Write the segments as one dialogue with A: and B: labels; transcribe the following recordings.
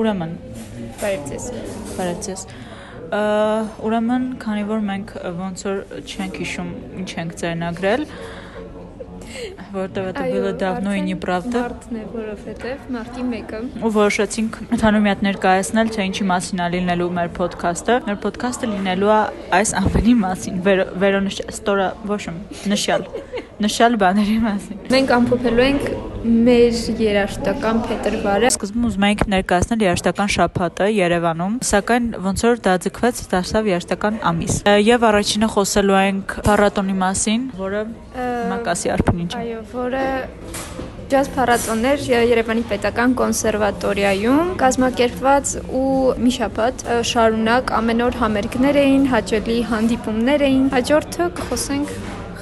A: Ուրեմն,
B: Բարև ձեզ։
A: բարև ձեզ։ Ա, Ուրեմն, քանի որ մենք ոնց որ չենք հիշում ինչ ենք ձայնագրել, որտեղ это было давно и неправда,
B: Մարտն է, որովհետև մարտի 1-ը
A: ու որոշեցինք ընդհանուր մի հատ ներկայացնել, թե ինչի մասին է լինելու մեր ոդքասթը։ Մեր ոդքասթը լինելու է այս ամենի մասին, վեր- վերոնշյալ, ստորա, ոչ եմ, նշյալ, նշյալ բաների մասին։
B: մենք ամփոփելու ենք մեր երաժշտական փետրվարը։
A: Սկզբում ուզում էինք ներկայացնել երաշտական շաբաթը Երևանում, սակայն ոնց որ դա ձգվեց, դարձավ երաշտական ամիս։ Եվ առաջինը խոսելու ենք փառատոնի մասին, որը Մակասի արփին ինչ։
B: Այո, որը ջազ փառատոններ Երևանի Պետական կոնսերվատորիայում կազմակերպված ու մի շաբաթ շարունակ ամեն օր համերգներ էին, հաճելի հանդիպումներ էին։ Հաջորդը կխոսենք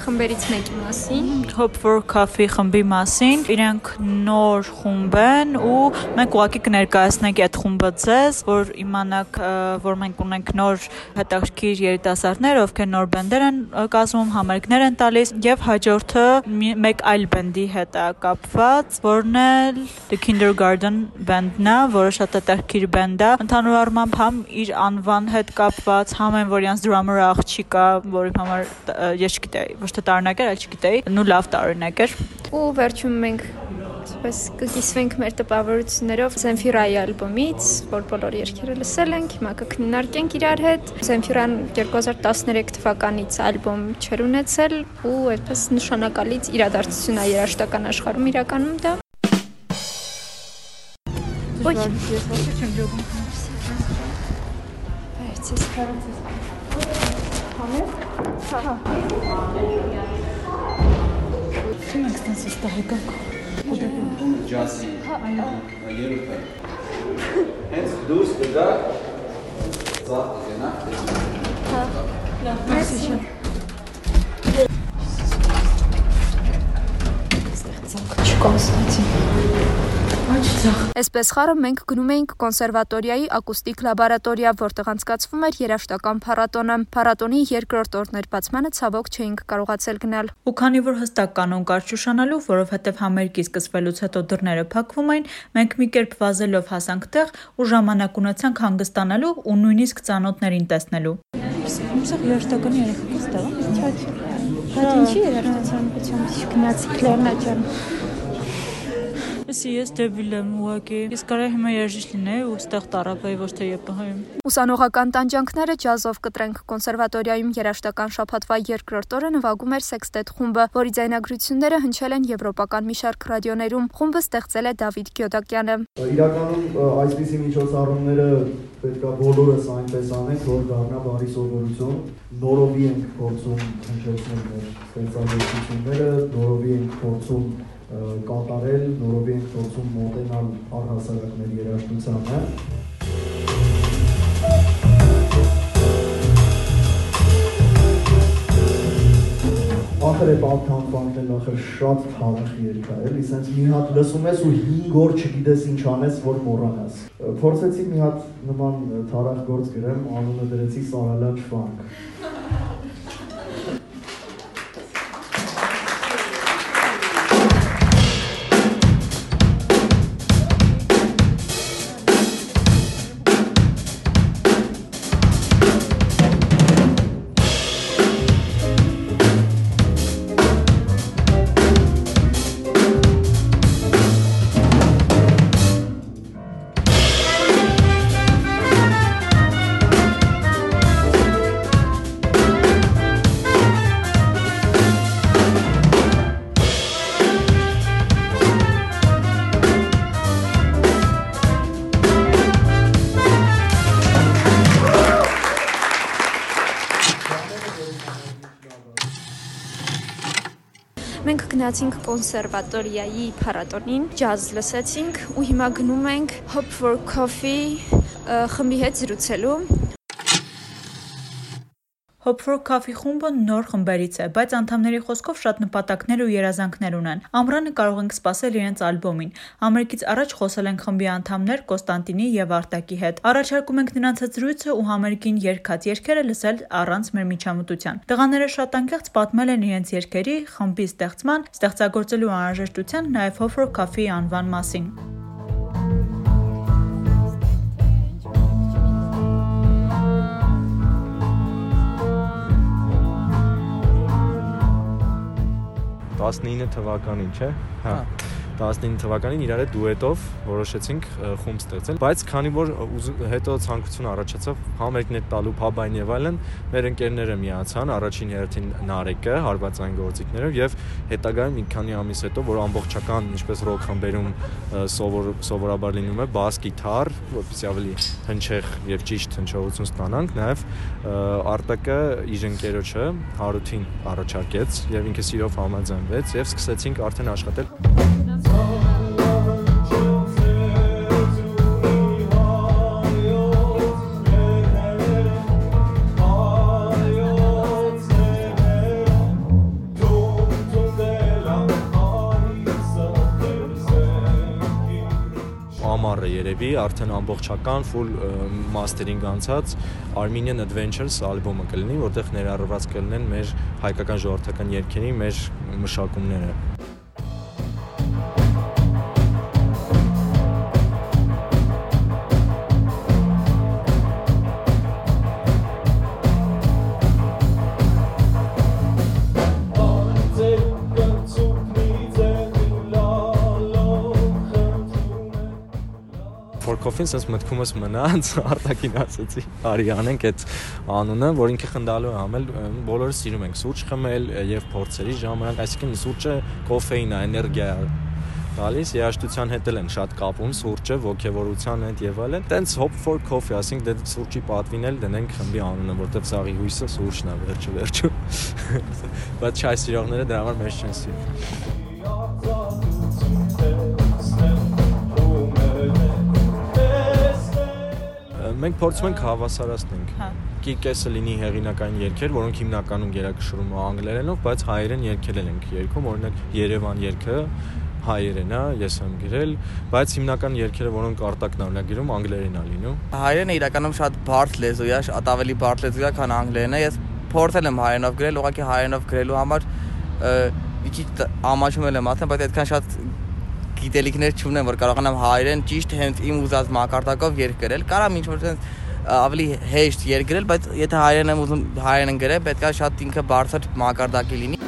B: խմբերից մեկի մասին։
A: Hope for Coffee խմբի մասին։ Իրենք նոր խումբ են ու մենք ուղղակի կներկայացնենք այդ խումբը ձեզ, որ իմանաք, որ մենք ունենք նոր հետաքրքիր երիտասարդներ, ովքեր նոր բենդեր են կազմում, համերգներ են տալիս եւ հաջորդը մեկ այլ բենդի հետ է կապված, որն էլ The Kindergarten բենդն է, որը շատ հետաքրքիր բենդ է։ Ընդհանուր առմամբ համ իր անվան հետ կապված, համ այն որ իրանց դրամերը աղջիկ է, որի համար ես չգիտեի, ոչ թե տարօրինակ էր, այլ չգիտեի, նու լավ տարօրինակ էր։
B: Ու վերջում մենք այսպես կկիսվենք մեր տպավորություններով Zenfira-ի ալբոմից, որ բոլոր երգերը լսել ենք, հիմա կքննարկենք իրար հետ։ Zenfira-ն 2013 թվականից ալբոմ չեր ունեցել ու այդպես նշանակալից իրադարձություն է երաժշտական աշխարհում իրականում դա։ Ոյ,
A: ես ոչ չեմ ջոգում։
B: այցես կարծես։
A: Չեմ ստանց ստահի գանք։
C: ջասի երրորդը հենց դուրս կգա ծաղ կգնա
B: Այսպես խառը մենք գնում էինք կոնսերվատորիայի ակուստիկ լաբորատորիա, որտեղ անցկացվում էր երաժշտական փառատոնը։ Փառատոնի երկրորդ օրներ բացմանը ցավոք չէինք կարողացել գնալ։
A: Ու քանի որ հստակ կանոն կար շուշանալու, որովհետև համերգի սկսվելուց հետո դռները փակվում էին, մենք մի կերպ վազելով հասանք տեղ ու ժամանակ ունեցանք հանգստանալու ու նույնիսկ ծանոթներին տեսնելու։ Ուսախ երաշտականի երեխեք ստեղ։
B: Բայց ինչի երաժշտության գնացիք Լեռնա ջան։
A: Էսի ես դեբիլ եմ ուղակի։ Ես կարա հիմա երաժիշտ լինեի ու ստեղ տարապեի ոչ թե ԵՊՀ-ում։
B: Ուսանողական տանջանքները ջազով կտրենք կոնսերվատորիայում երաժշտական շաբաթվա երկրորդ օրը նվագում էր Sextet խումբը, որի ձայնագրությունները հնչել են եվրոպական մի շարք ռադիոներում։ Խումբը ստեղծել է Դավիթ Գյոդակյանը։
D: Իրականում այսպիսի միջոցառումները պետքա բոլորս այնպես անենք, որ դառնա բարի սովորություն։ Նորովի ենք փորձում հնչեցնել մեր ստեղծագործությունները, նորովի ենք փորձում կատարել, նորովի ենք փորձում մոտենալ առհասարակ մեր երաժշտությանը։ Ախր է բանտանքն էլ ախր շատ թարախ երգ է, էլի, սենց մի հատ լսում ես ու 5 օր չգիտես ինչ անես, որ մոռանաս։ Փորձեցի մի հատ նման թարախ գործ գրեմ, անունը դրեցի Սարալաչ ֆանկ։
B: գնացինք կոնսերվատորիայի փառատոնին, ջազ լսեցինք ու հիմա գնում ենք Hop for Coffee խմբի հետ զրուցելու։
A: For Coffee խումբը նոր խմբերից է, բայց անդամների խոսքով շատ նպատակներ ու երազանքներ ունեն։ Ամռանը կարող ենք սպասել իրենց ալբոմին։ Համերգից առաջ խոսել ենք խմբի անդամներ Կոստանտինի եւ Արտակի հետ։ Առաջարկում ենք նրանց հետ զրույցը ու համերգին երգած երգերը լսել առանց մեր միջամտության։ Տղաները շատ անկեղծ պատմել են իրենց երգերի, խմբի ստեղծման, ստեղծագործելու անհրաժեշտության, նաեւ for Coffee անվան մասին։
E: 19 թվականին, չէ՞։ Հա 19 թվականին իրար հետ դուետով որոշեցինք խումբ ստեղծել, բայց քանի որ հետո ցանկություն առաջացավ համերգներ տալու փաբային եւ այլն, մեր ընկերները միացան, առաջին հերթին Նարեկը, հարվածային գործիքներով եւ հետագայում մի քանի ամիս հետո, որ ամբողջական ինչպես ռոք խմբերում սովոր սովորաբար լինում է բաս գիտար, որպեսզի ավելի հնչեղ եւ ճիշտ հնչողություն ստանանք, նաեւ Արտակը իր ընկերոջը Հարութին առաջարկեց եւ ինքը սիրով համաձայնվեց եւ սկսեցինք արդեն աշխատել երևի արդեն ամբողջական full mastering անցած Armenian Adventures ալբոմը կլինի, որտեղ ներառված կլինեն մեր հայկական ժողովրդական երգերի մեր մշակումները։ Coffee-ն sense մտքումս մնաց, արտակին ասեցի, արի անենք այդ անունը, որ ինքը խնդալու է համել, բոլորը սիրում ենք սուրճ խմել եւ փորձերի ժամանակ, այսինքն սուրճը կոֆեին է, էներգիա է տալիս, երաշտության հետ էլ են շատ կապում սուրճը, ողջևորության հետ եւ այլն։ Տենց hop for coffee, ասենք դե սուրճի պատվին էլ դնենք խմբի անունը, որտեվ սաղի հույսը սուրճն է վերջը վերջը։ Բայց չայ սիրողները դրա համար մեզ չեն սիրում։ մենք փորձում ենք հավասարացնենք։ Հա։ Կեսը լինի հեղինակային երգեր, որոնք հիմնականում գերակշռում են անգլերենով, բայց հայերեն երգել ենք երգում, օրինակ Երևան երգը հայերեն է, ես եմ գրել, բայց հիմնական երգերը, որոնք արտակն օրինակ գրում, անգլերեն է լինում։
F: Հայերենը իրականում շատ բարդ լեզու է, շատ ավելի բարդ լեզու է, քան անգլերենը։ Ես փորձել եմ հայերենով գրել, ուղղակի հայերենով գրելու համար մի քիչ ամաչում եմ ասեմ, բայց այդքան շատ գիտելիքներ չունեմ, որ կարողանամ հայերեն ճիշտ հենց իմ ուզած մակարդակով երգ գրել։ Կարամ ինչ որ sense ավելի հեշտ երգ գրել, բայց եթե հայերեն եմ ուզում հայերեն գրել, պետքա շատ ինքը բարձր մակարդակի լինի։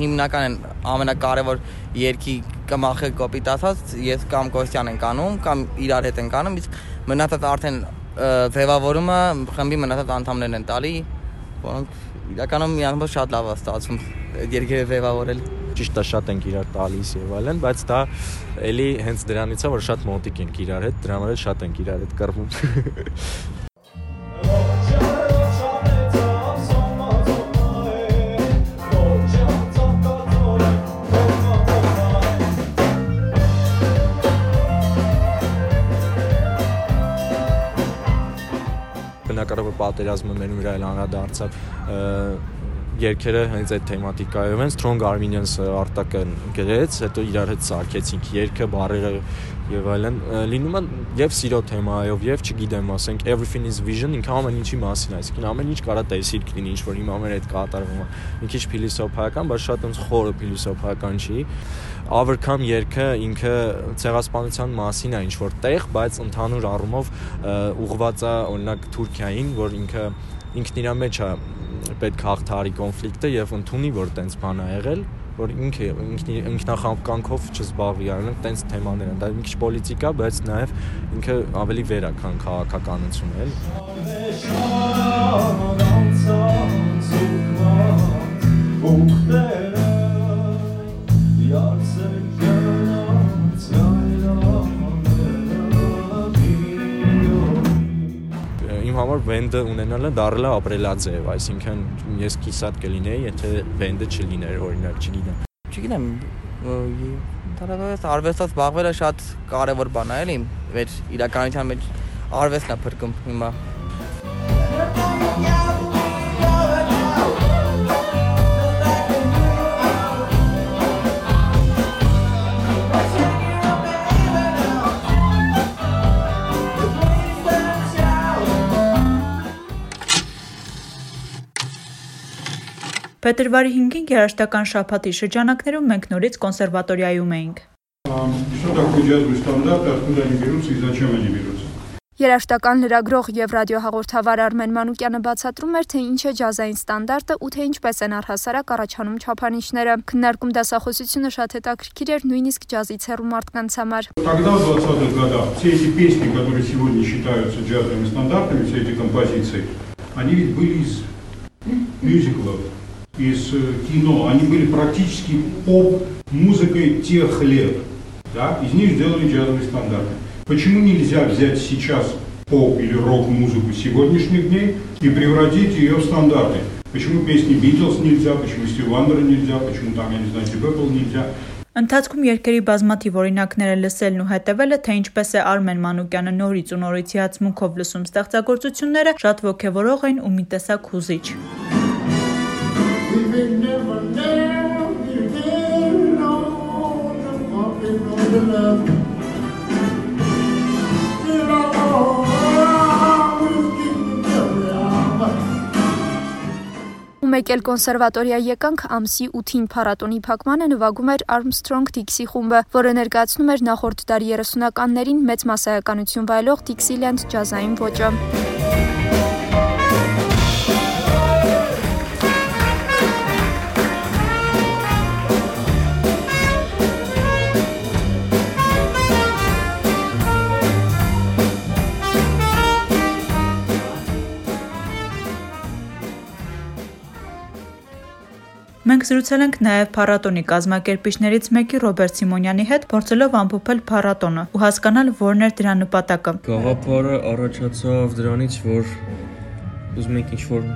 F: հիմնական ամենակարևոր երկի կմախը կոպիտ ասած ես կամ Կոստյան ենք անում կամ իրար հետ ենք անում իսկ մնացած արդեն ձևավորումը խմբի մնացած անդամներն են տալի որոնք իրականում միանգամից շատ լավ է ստացվում երկերը վեվավորել
E: ճիշտ է շատ ենք իրար տալիս եւ այլն, բայց դա էլի հենց դրանից է որ շատ մոտիկ ենք իրար հետ, դրա համար շատ ենք իրար հետ կռվում։ բնակարարը պատերազմը մեր վրա էլ անդրադարձավ երկերը հենց այդ թեմատիկայով են Strong Armenians-ը արտակը գրեց, հետո իրար հետ սարքեցինք երկը, բարերը եւ այլն լինում են եւ սիրո թեմայով եւ չգիտեմ, ասենք Everything is Vision ինքը ամեն ինչի մասին, այսինքն ամեն ինչ կարա տեսիլ կլինի, ինչ որ հիմա մեր հետ կատարվում է։ Մի քիչ փիլիսոփայական, բայց շատ ոնց խորը փիլիսոփայական չի Overcome երգը ինքը ցեղասպանության մասին է ինչ որ տեղ, բայց ընդհանուր առումով ուղղված է օրինակ Թուրքիային, որ ինքը ինքն իր մեջ է պետք հաղթարի կոնֆլիկտը եւ ընդունի որ տենց բան է եղել որ ինքը ինքնախապկանքով չզբաղվի, այլն տենց թեմաներ են։ Դա մի քիչ պոլիտիկա, բայց նաև ինքը ավելի վեր է, քան քաղաքականություն էլ։ Ուխտեր համար վենդը ունենալը դարել է ապրելաձև, այսինքն ես կիսատ կլինեի, եթե վենդը չլիներ, օրինակ, չգիտեմ։
F: Չգիտեմ, դարավես արվեստով զբաղվելը շատ կարևոր բան է, էլի, մեր իրականության մեջ արվեստն է փրկում հիմա։
A: Փետրվարի 5-ին երաշտական շաբաթի շրջանակներում մենք նորից կոնսերվատորիայում էինք։
G: Что такое джаз вы стандарт, откуда они берутся и зачем они берутся?
B: Երաժշտական լրագրող եւ ռադիոհաղորդավար Արմեն Մանուկյանը բացատրում էր, թե ինչ է ջազային ստանդարտը ու թե ինչպես են առհասարակ առաջանում չափանիշները։ Քննարկում դասախոսությունը շատ հետաքրքիր էր նույնիսկ ջազից հեռու մարդկանց համար։
G: Тогда в 20-х годах все эти песни, которые сегодня считаются джазовыми стандартами, все эти композиции, они ведь были из мюзиклов, из кино, они были практически поп-музыкой тех лет. Да? Из них сделали джазовые стандарты. Почему нельзя взять сейчас поп или рок-музыку сегодняшних дней и превратить ее в стандарты? Почему песни Битлз нельзя, почему Стив Вандера нельзя, почему там, я не знаю, Deep Apple нельзя?
A: Ընթացքում երկերի բազմաթիվ օրինակները լսելն ու հետևելը, թե ինչպես է Արմեն Մանուկյանը նորից ու նորից հիացմունքով լսում ստեղծագործությունները, շատ ոգևորող են ու մի տեսակ հուզիչ։ the love մեկ էլ կոնսերվատորիա եկանք ամսի 8-ին փառատոնի փակմանը նվագում էր Armstrong Dixie խումբը, որը ներկայացնում էր նախորդ դարի 30-ականներին մեծ մասսայականություն վայելող Dixieland ջազային ոճը։ զրուցել ենք նաև փառատոնի կազմակերպիչներից մեկի Ռոբերտ Սիմոնյանի հետ, փորձելով ամփոփել փառատոնը ու հասկանալ որն էր դրա նպատակը։
H: Գաղափարը առաջացավ դրանից, որ ուզում ենք ինչ-որ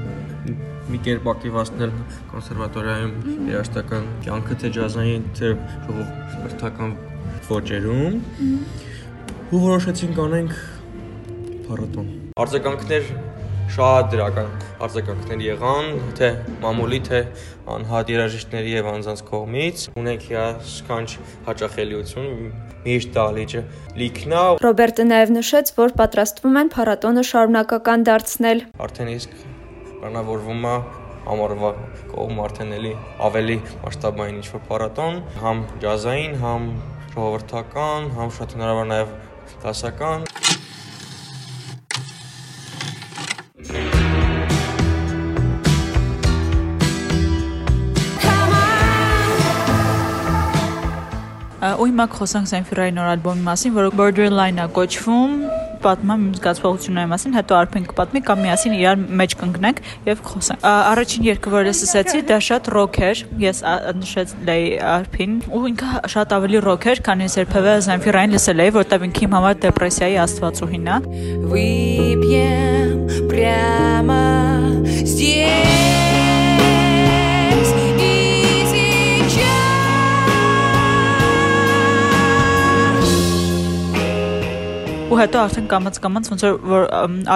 H: մի կերպ ակտիվացնել կոնսերվատորիայում երաժշտական կյանքը, թե ջազային, թե ժողովրդական ոճերում։ Ու որոշեցինք անենք փառատոն։ Արձագանքներ շատ դրական արձագանքներ եղան, թե մամուլի, թե անհատ երաժիշտների եւ անձանց կողմից։ Ունենք հիասքանչ հաճախելիություն միշտ դալիճը լիքնա։
B: Ռոբերտը նաև նշեց, որ պատրաստվում են փառատոնը շարունակական դարձնել։
H: Արդեն իսկ պլանավորվում է ամառվա կողմ արդեն էլի ավելի մասշտաբային ինչ-որ փառատոն, համ ջազային, համ ժողովրդական, համ շատ հնարավոր նաև դասական։
A: ու հիմա խոսանք Senfira-ի նոր ալբոմի մասին, որը Borderline-ա կոչվում պատմամ իմ զգացողությունների մասին, հետո արդեն կպատմի կամ միասին իրար մեջ կընկնենք եւ խոսենք։ Առաջին երգը, որը լսեցի, դա շատ ռոք էր։ Ես նշեց Լեյ Արփին, ու ինքը շատ ավելի ռոք էր, քան ես երբևէ Senfira-ին լսել էի, որտեղ ինքը իմ համար դեպրեսիայի աստվածուհին է։ Выпьем прямо здесь ու հետո արդեն կամած-կամած ոնց որ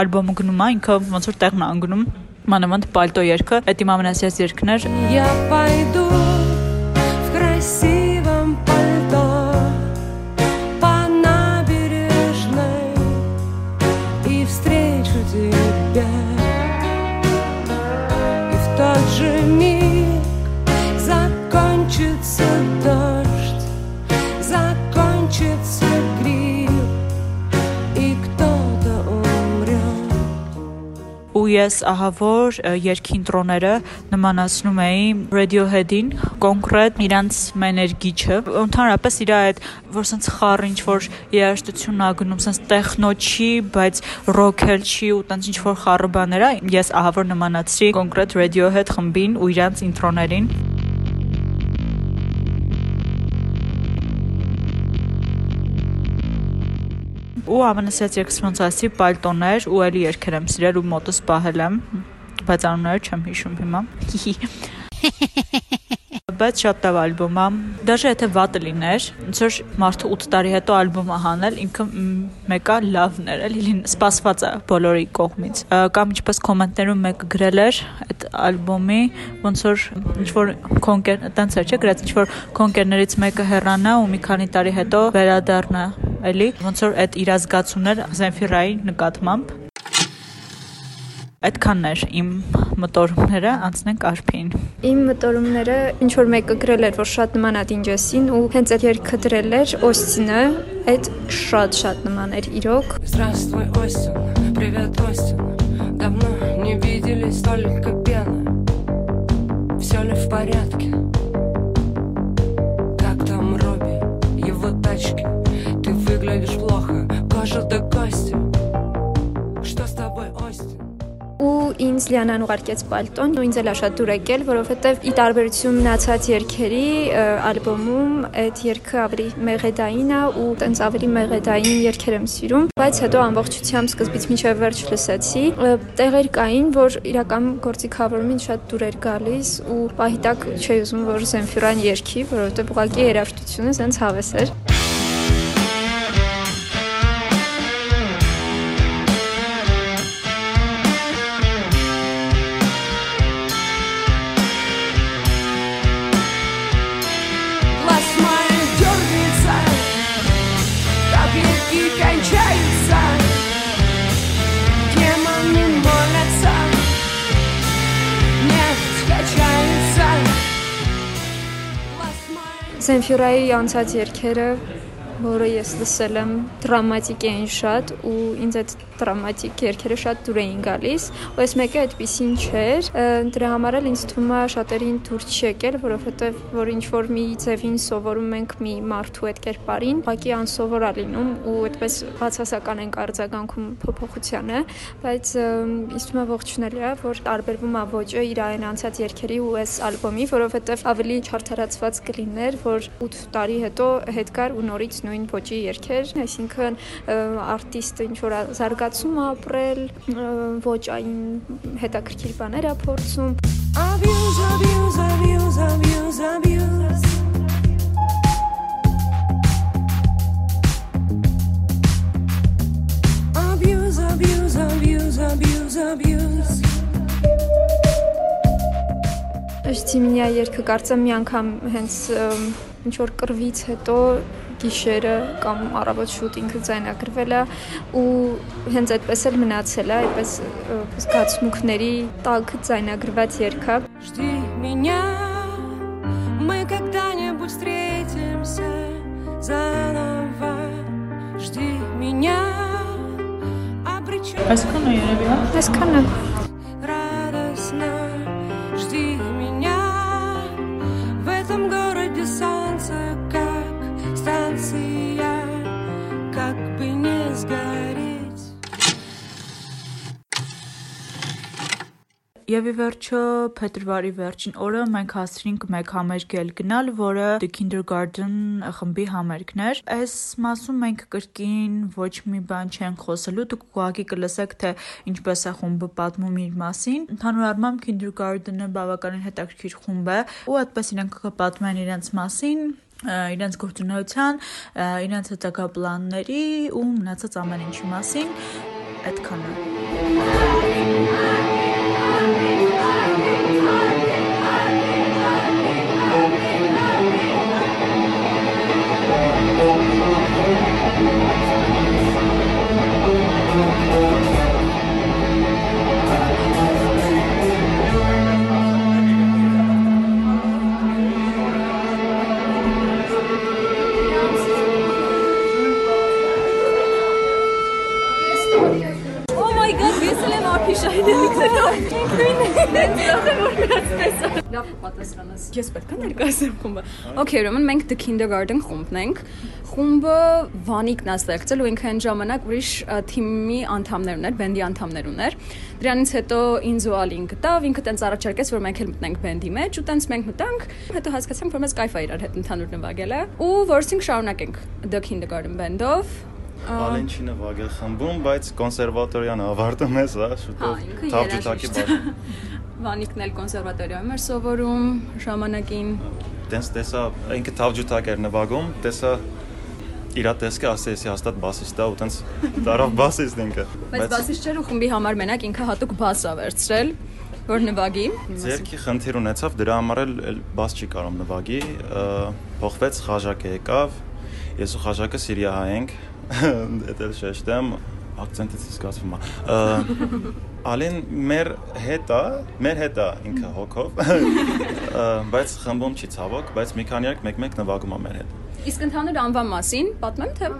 A: ալբոմը գնում է, ինքը ոնց որ տեղն է անգնում մանավանդ պալտո երգը, այդ իմ ամենասիրած երգն էր։ Я пойду ու ես ահա որ երկի ինտրոները նմանացնում էի Radiohead-ին, կոնկրետ իրանց մեներգիչը, ընդհանրապես իր այդ որ սենց խառ ինչ որ երաժշտությունն ա գնում, սենց տեխնո չի, բայց ռոքել չի ու տենց ինչ որ խառը բաներ ա, ես ահա որ նմանացրի կոնկրետ Radiohead խմբին ու իրանց ինտրոներին ու ամենասիրած երգս ոնց ասի պալտոներ ու էլի երգեր եմ սիրել ու մոտս պահել եմ բայց անունները չեմ հիշում հիմա բայց շատ լավ ալբոմ է։ Դաժե եթե վատը լիներ, ոնց որ մարդը 8 տարի հետո ալբոմը հանել, ինքը մեկը լավն էր, էլի սպասված է բոլորի կողմից։ Կամ ինչպես կոմենտներում մեկը գրել էր այդ ալբոմի, ոնց որ ինչ որ կոնկեր, տենց էր, չէ՞, գրած ինչ որ կոնկերներից մեկը հեռանա ու մի քանի տարի հետո վերադառնա, էլի ոնց որ այդ իր ազգացումներ Զենֆիրայի նկատմամբ Այդքանն էր իմ մտորումները, անցնենք Արփին։
B: Իմ մտորումները ինչ որ մեկը գրել էր, որ շատ նման է Դինջեսին ու հենց այդ երգը դրել էր Օստինը, այդ շատ շատ նման էր իրոք։
I: Здравствуй, Остин, привет, Остин Давно не виделись, столько пены Все ли в порядке? Как там Робби, его тачки? Ты выглядишь плохо,
B: Ինձ Լիանան ուղարկեց պալտոն ու ինձ էլ աշատ դուր եկել, որովհետև ի տարբերություն մնացած երգերի ալբոմում այդ երգը ավելի մեղեդային է ու տենց ավելի մեղեդային երգեր եմ սիրում, բայց հետո ամբողջությամբ սկզբից մինչև վերջ լսեցի։ Տեղեր կային, որ իրական գործիքավորումին շատ դուր էր գալիս ու պահիտակ չի ուզում որ Զենֆյուրան երգի, որովհետև ուղղակի երաժշտությունը սենց հավես էր։ Սենֆյուրայի անցած երգերը որը ես լսել եմ, դրամատիկ էին շատ ու ինձ այդ դրամատիկ երգերը շատ դուր էին գալիս, ու այս մեկը այդպեսին չէր։ Դրա համար էլ ինձ թվում է շատերին դուր չի եկել, որովհետև որ ինչ որ մի ձևին սովորում ենք մի մարդու այդ կերպարին, ուղղակի անսովոր է լինում ու այդպես բացասական ենք արձագանքում փոփոխությանը, բայց ինձ թվում է ողջունելի է, որ տարբերվում է ոճը իր այն անցած երգերի ու այս ալբոմի, որովհետև ավելի չարթարացված կլիներ, որ 8 տարի հետո հետ գար ու նորից նույն ոճի երգեր, այսինքն արտիստը ինչ որ զարգացում ապրել, ոճային հետաքրքիր բաներ է փորձում։
I: Abuse, abuse, abuse, abuse, abuse. Abuse, abuse, abuse, abuse, abuse.
B: Ըստ Սիմինյա երգը կարծեմ մի անգամ հենց ինչ որ կրվից հետո գիշերը կամ առավոտ շուտ ինքը ձայնագրվել է ու հենց այդպես էլ մնացել է, այդպես ը, զգացմունքների տակ ձայնագրված երգ է։
I: Жди меня, мы когда-нибудь встретимся заново. Жди меня, обречен
A: Այսքանը երևի է։
B: Այսքանը
I: радостно. Жди меня в этом городе
A: Եվ ի վերջո փետրվարի վերջին օրը մենք հասցրինք մեկ համերգ էլ գնալ, որը The Kindergarten խմբի համերգն էր։ Այս մասում մենք կրկին ոչ մի բան չենք խոսելու, դուք ուղղակի կլսեք, թե ինչպես է խումբը պատմում իր մասին։ Ընդհանուր առմամբ Kindergarten-ը բավականին հետաքրքիր խումբ է, ու այդպես իրենք կպատմեն իրենց մասին իրենց գործունեության, իրենց հետագա պլանների ու մնացած ամեն ինչի մասին այդքանը։
J: Ես պետք է ներկայացնեմ խումբը։ Okay, ուրեմն մենք The Kindergarten խումբն ենք։ Խումբը Վանիկն է ստեղծել ու ինքը այն ժամանակ ուրիշ թիմի անդամներ ուներ, բենդի անդամներ ուներ։ Դրանից հետո ինձ ու Ալին գտավ, ինքը տենց առաջարկեց, որ մենք էլ մտնենք բենդի մեջ ու տենց մենք մտանք, հետո հասկացանք, որ մեզ կայֆ է իրար հետ ընդհանուր նվագելը ու որսինք շարունակենք The Kindergarten band-ով։ Ա,
K: Ալեն չի նվագել խմբում, բայց կոնսերվատորիան ավարտում է,
J: Հա,
K: շուտով թավջութակի բաժին։
J: Վանիկն էլ կոնսերվատորիայում էր սովորում ժամանակին։
K: Տենց տեսա, ինքը թավջութակ էր նվագում, տեսա իրա տեսքը ասեցի հաստատ բասիստ է, ու տենց դարավ բասիստ ինքը։
J: Բայց բասիստ չէր ու խմբի համար մենակ ինքը հատուկ բասա վերցրել որ նվագի։
K: Ձերքի խնդիր ունեցավ, դրա համար էլ բաս չի կարող նվագի, փոխվեց խաժակը եկավ։ Ես ու խաժակը սիրիահայ ենք, դա էլ շեշտեմ, акцентից զգացվում է։ Ը, Ալին մեր հետ է, մեր հետ է ինքը հոգով, բայց խմբում չի ցավոք, բայց մի քանի երկ մեկ-մեկ նվագում է մեր հետ։
J: Իսկ ընդհանուր անվան մասին պատմեմ թե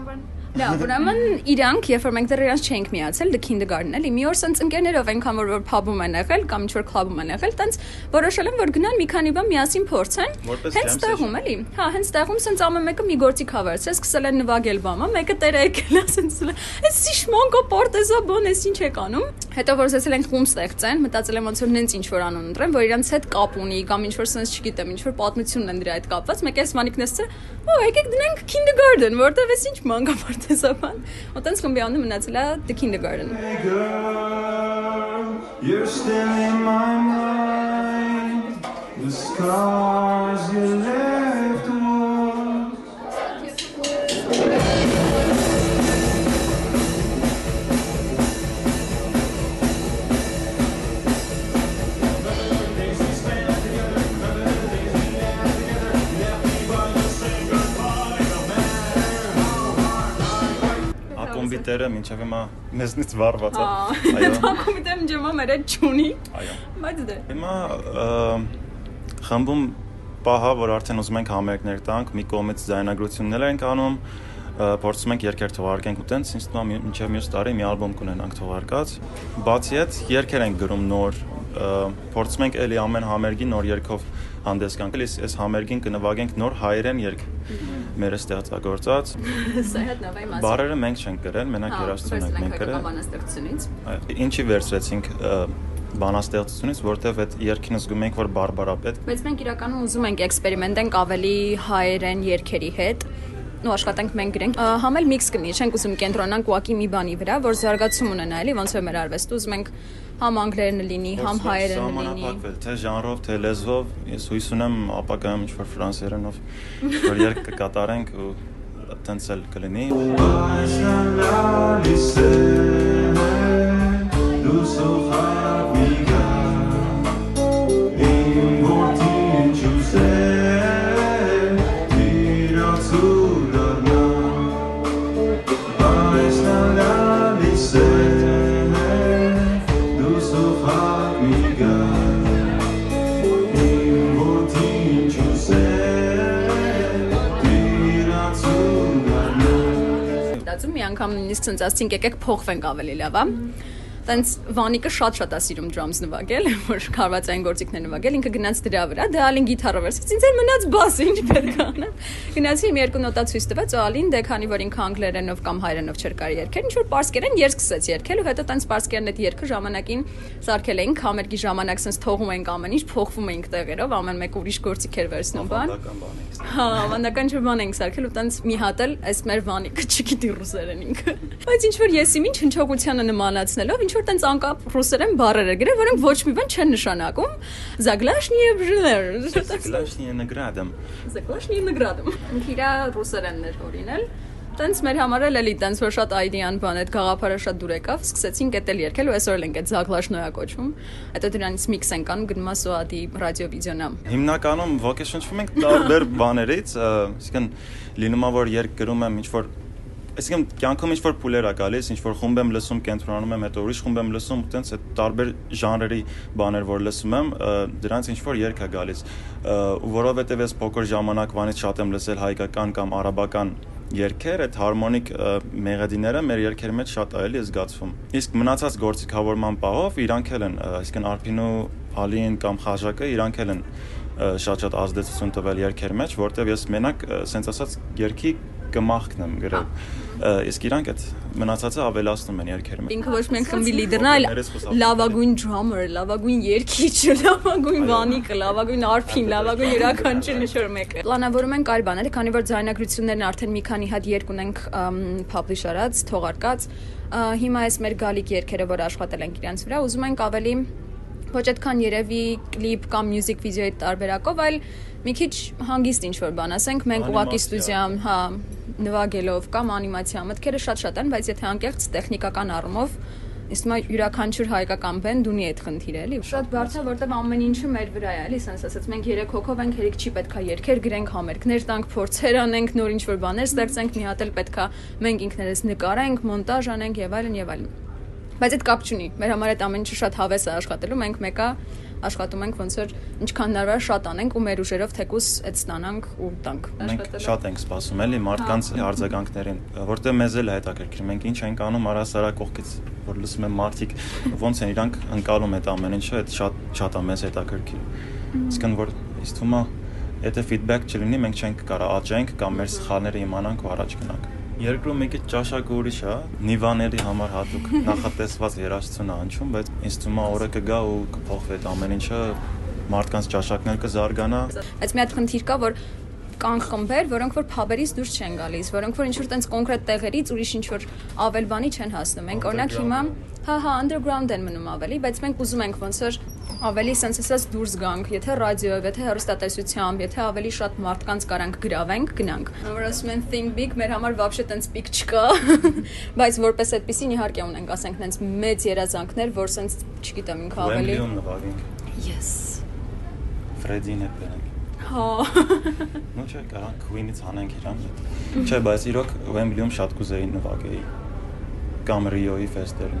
J: Լավ, ուրեմն իրանք, երբ որ մենք դեռ իրանք չենք միացել, the kindergarten էլի, մի օր սենց ընկերներով այնքան որ որ pub-ում են եղել կամ ինչ որ club-ում են եղել, տենց որոշել են որ գնան մի քանի բան միասին փորձեն։ Հենց տեղում էլի։ Հա, հենց տեղում սենց ամեն մեկը մի գործի cover-ց, սկսել են նվագել բամը, մեկը տերը եկել է սենց։ Էս շմոնկո պորտեզա բոն էս ինչ եք անում։ Հետո որ զեսել են խումբ ստեղծեն, մտածել եմ ոնց որ նենց ինչ որ անուն ընտրեն, որ իրանց հետ կապ ունի կամ ինչ որ սենց չգիտեմ, ինչ որ պատմություն են դրա հետ կապված, մեկ էս մանիկնեսը, օ, եկեք դնենք kindergarten, որտեվ էս ինչ մանկա պարտեզաբան։ Ու տենց խմբի անունը մնացել է the kindergarten։
L: You're still in my mind. The scars you left
K: Ակումբի տերը մինչև հիմա մեզնից վառված է։
J: Այո։ Ակումբի դեմ ջեմա մեր հետ ճունի։
K: Այո։
J: Բայց դե։
K: Հիմա խմբում պահա, որ արդեն ուզում ենք համերգներ տանք, մի կողմից ձայնագրություններ ենք անում, փորձում ենք երկեր թողարկենք ու տենց ինձ թվում է մինչև մյուս տարի մի ալբոմ կունենանք թողարկած։ Բացի այդ երկեր ենք գրում նոր, փորձում ենք էլի ամեն համերգի նոր երկով հանդես գանք, էլի այս համերգին կնվագենք նոր հայերեն երգ մեր ստեղծագործած։
J: Սա հետ նավայի մասը։
K: Բարերը մենք չենք գրել, մենակ
J: Հա,
K: երաժշտություն ենք մենք գրել։
J: բանաստեղծությունից։
K: Ինչի վերցրեցինք բանաստեղծությունից, որտեվ այդ երկին զգում ենք, որ բարբարապետ
J: Բայց մենք իրականում ուզում ենք էքսպերիմենտենք ավելի հայերեն երգերի հետ ու աշխատենք մենք գրենք համել միքս կնի չենք ուզում կենտրոնանք ուղակի մի բանի վրա որ զարգացում ունենա էլի ոնց որ մեր արվեստը ուզում ենք համ անգլերենը լինի համ հայերենը լինի
K: Սահմանափակվել թե ժանրով, թե լեզվով, ես հույս ունեմ ապագայում ինչ որ ֆրանսերենով որ երկ կկատարենք ու տենց էլ կլինի
L: Du so hard we got
J: նույնիսկ ցած ասցինք եկեք փոխվենք ավելի լավ, հա։ Տենց Վանիկը շատ-շատ է սիրում drums նվագել, որ քարվածային գործիքներ նվագել, ինքը գնաց դրա վրա, դե Ալին գիտարը վերցրեց, ինձ էլ մնաց բասը, ինչ պետք է անեմ։ Գնացի մի երկու նոտա ցույց տվեց, ու Ալին դե քանի որ ինքը անգլերենով կամ հայերենով չէր կարի երգել, ինչ որ պարսկերեն երգ սկսեց երգել ու հետո տենց պարսկերեն այդ երգը ժամանակին սարքել էինք, համերգի ժամանակ sense թողում էինք ամեն ինչ, փոխվում էինք տեղերով, ամեն մեկ ուրիշ գործիք էր վերցնում բան։ Հա, ավանդական չէ բան ենք սարքել ու տենց մի հատ էլ այս մեր Վանիկը չգիտի ռուսերեն ինքը։ Բայց ինչ որ եսի ինչ հնչողությանը նմանացնելով, ինչ որ տենց անկապ ռուսերեն բառեր էր գրել, որոնք ոչ մի բան չեն նշանակում։ Zaglashnie brzner։
K: Zaglashnie nagradam։
J: Zaglashnie nagradam։ Ինքիրա ռուսերենն էր օրինել։ Տենց մեր համար էլ էլի տենց որ շատ այդեան բան այդ գաղափարը շատ դուր եկավ, սկսեցինք էդ էլ երկել ու այսօր էլ ենք այդ Zaglashnoya կոչվում։ Հետո դրանից միքս ենք անում գնում ասոադի ռադիո վիդեոնա։
K: Հիմնականում ոգեշնչվում ենք տարբեր բաներից, այսինքն լինում է որ երկ գրում եմ ինչ որ այսինքն կյանքում ինչ որ փուլեր է գալիս, ինչ որ խումբ եմ լսում, կենտրոնանում եմ, հետո ուրիշ խումբ եմ լսում, տենց այդ տարբեր ժանրերի բաներ որ լսում եմ, դրանց ինչ որ երկ է գալիս։ Ու որովհետև ես փոքր ժամանակվանից շատ եմ լսել հայկական կամ արաբական երկեր, այդ հարմոնիկ մեղեդիները մեր երկերի մեջ շատ այելի է զգացվում։ Իսկ մնացած գործիքավորման պահով իրանք էլ են, այսինքն Արփինու, Ալին կամ Խաժակը իրանք էլ են շատ-շատ ազդեցություն տվել երկեր մեջ, որտեվ ես մենակ սենց ասած երկի կմախքն եմ գրել։ Իսկ իրանք այդ մնացածը ավելացնում են երկերի մեջ։
J: Ինքը ոչ միայն խմբի լիդերն է, այլ լավագույն drummer, լավագույն երգիչը, լավագույն վանիկը, լավագույն արփին, լավագույն յուրաքանչյուր ինչ որ մեկը։ Պլանավորում ենք այլ բաներ, քանի որ ձայնագրություններն արդեն մի քանի հատ երկ ունենք publish արած, թողարկած։ Հիմա այս մեր գալիք երգերը, որ աշխատել ենք իրանց վրա, ուզում ենք ավելի ոչ այդքան երևի կլիպ կամ մյուզիկ վիդեոյի տարբերակով, այլ մի քիչ հանգիստ ինչ որ բան ասենք, մենք ուղակի ստուդիայում, հա, նվագելով կամ անիմացիա մտքերը շատ-շատ են, բայց եթե անկեղծ տեխնիկական առումով իսկ մա յուրաքանչյուր հայկական բենդ ունի այդ խնդիրը, էլի։ Շատ բարդ է, որտեղ ամեն ինչը մեր վրա է, էլի, sense ասած մենք երեք հոգով ենք, երեք չի պետքա երկեր գրենք, համերգներ տանք, փորձեր անենք, նոր ինչ որ բաներ ստեղծենք, մի հատ էլ պետքա մենք ինքներս նկարենք, մոնտաժ անենք եւ այլն եւ այլն։ Բայց այդ կապ չունի։ Մեր համար այդ ամեն ինչը շատ հավես է աշխատելու։ Մենք մեկա աշխատում ենք ոնց որ ինչքան հնարավոր շատ անենք ու մեր ուժերով թեկուս այդ ստանանք ու տանք։
K: Մենք շատ ենք սպասում էլի մարդկանց արձագանքներին, որտեղ մեզ էլ է հետաքրքիր։ Մենք ինչ ենք անում առասարակ կողքից, որ լսում եմ մարդիկ ոնց են իրանք ընկալում այդ ամեն ինչը, այդ շատ շատ է մեզ հետաքրքիր։ Իսկն որ ինձ թվում է, եթե feedback չլինի, մենք չենք կարող աճենք կամ մեր սխալները իմանանք ու առաջ գնանք։ Երկրում մի քիչ ճաշակը ուրիշ է, նիվաների համար հատուկ նախատեսված երաժշտություն է անցում, բայց ինձ թվում է օրը կգա ու կփոխվի այդ ամեն ինչը, մարդկանց ճաշակներ կզարգանա։
J: Բայց մի հատ խնդիր կա, որ կան խմբեր, որոնք որ փաբերից դուրս չեն գալիս, որոնք որ ինչ-որ տենց կոնկրետ տեղերից ուրիշ ինչ-որ ավել բանի չեն հասնում։ Մենք օրինակ հիմա հա հա underground են մնում ավելի, բայց մենք ուզում ենք ոնց որ ավելի sense ասած դուրս գանք, եթե ռադիոյով, եթե հեռուստատեսությամբ, եթե ավելի շատ մարդկանց կարանք գրավենք, գնանք։ Որ ասում են think big, մեր համար вообще տենց big չկա, բայց որպես այդպեսին իհարկե ունենք, ասենք տենց մեծ երազանքներ, որ sense, չգիտեմ, ինքը ավելի
K: Wembley-ում նվագենք։
J: Yes։
K: Ֆրեդին է բերենք։
J: Հա։
K: Ну չէ, կարանք Queen-ից հանենք իրան։ Չէ, բայց իրոք Wembley-ում շատ կուզեի նվագեի կամ Rio-ի ֆեստերում։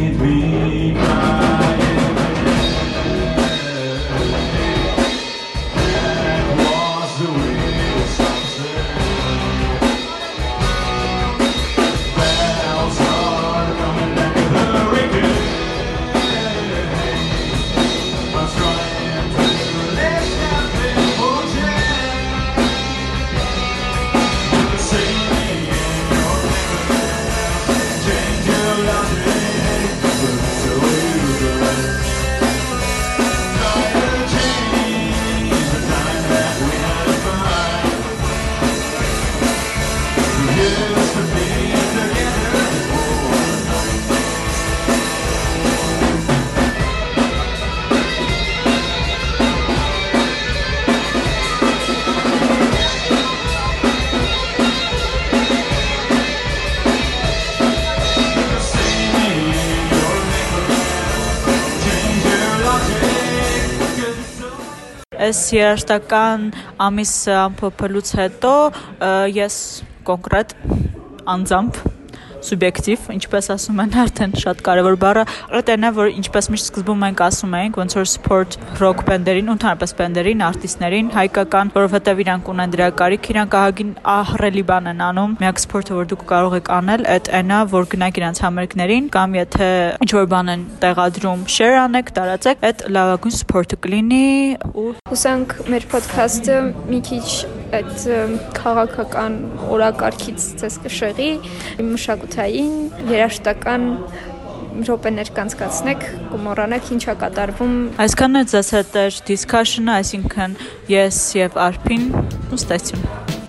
A: Այս երաշտական ամիս ամփոփելուց հետո ես կոնկրետ անձամբ սուբյեկտիվ, ինչպես ասում են, արդեն շատ կարևոր բառը, այդ այն է, որ ինչպես միշտ սկզբում մենք ասում ենք, ոնց որ support rock ու ընդհանրապես բենդերին, արտիստներին, հայկական, որովհետև իրանք ունեն դրա կարիք, իրանք ահագին ահռելի բան են անում։ Միակ սպորտը, որ դուք կարող եք անել, այդ այնա, որ գնաք իրանք համերգներին, կամ եթե ինչ որ բան են տեղադրում, share անեք, տարածեք, այդ լավագույն սպորտը կլինի ու
B: Հուսանք մեր ոդքասթը մի քիչ այդ քաղաքական օրակարգից ցես կշեղի, մշակութային, երաշտական րոպեներ կանցկացնեք, կմոռանաք ինչա կատարվում
A: Այսքանն է հետ էր discussion-ը, այսինքն ես եւ Արփին ու ստացիոն։